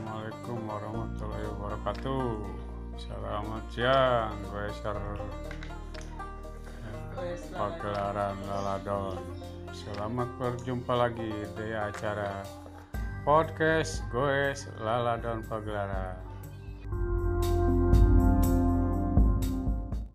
Assalamualaikum warahmatullahi wabarakatuh. Selamat siang Goeser Pagelaran Laladon. Selamat berjumpa lagi di acara Podcast Goes Laladon Pagelaran.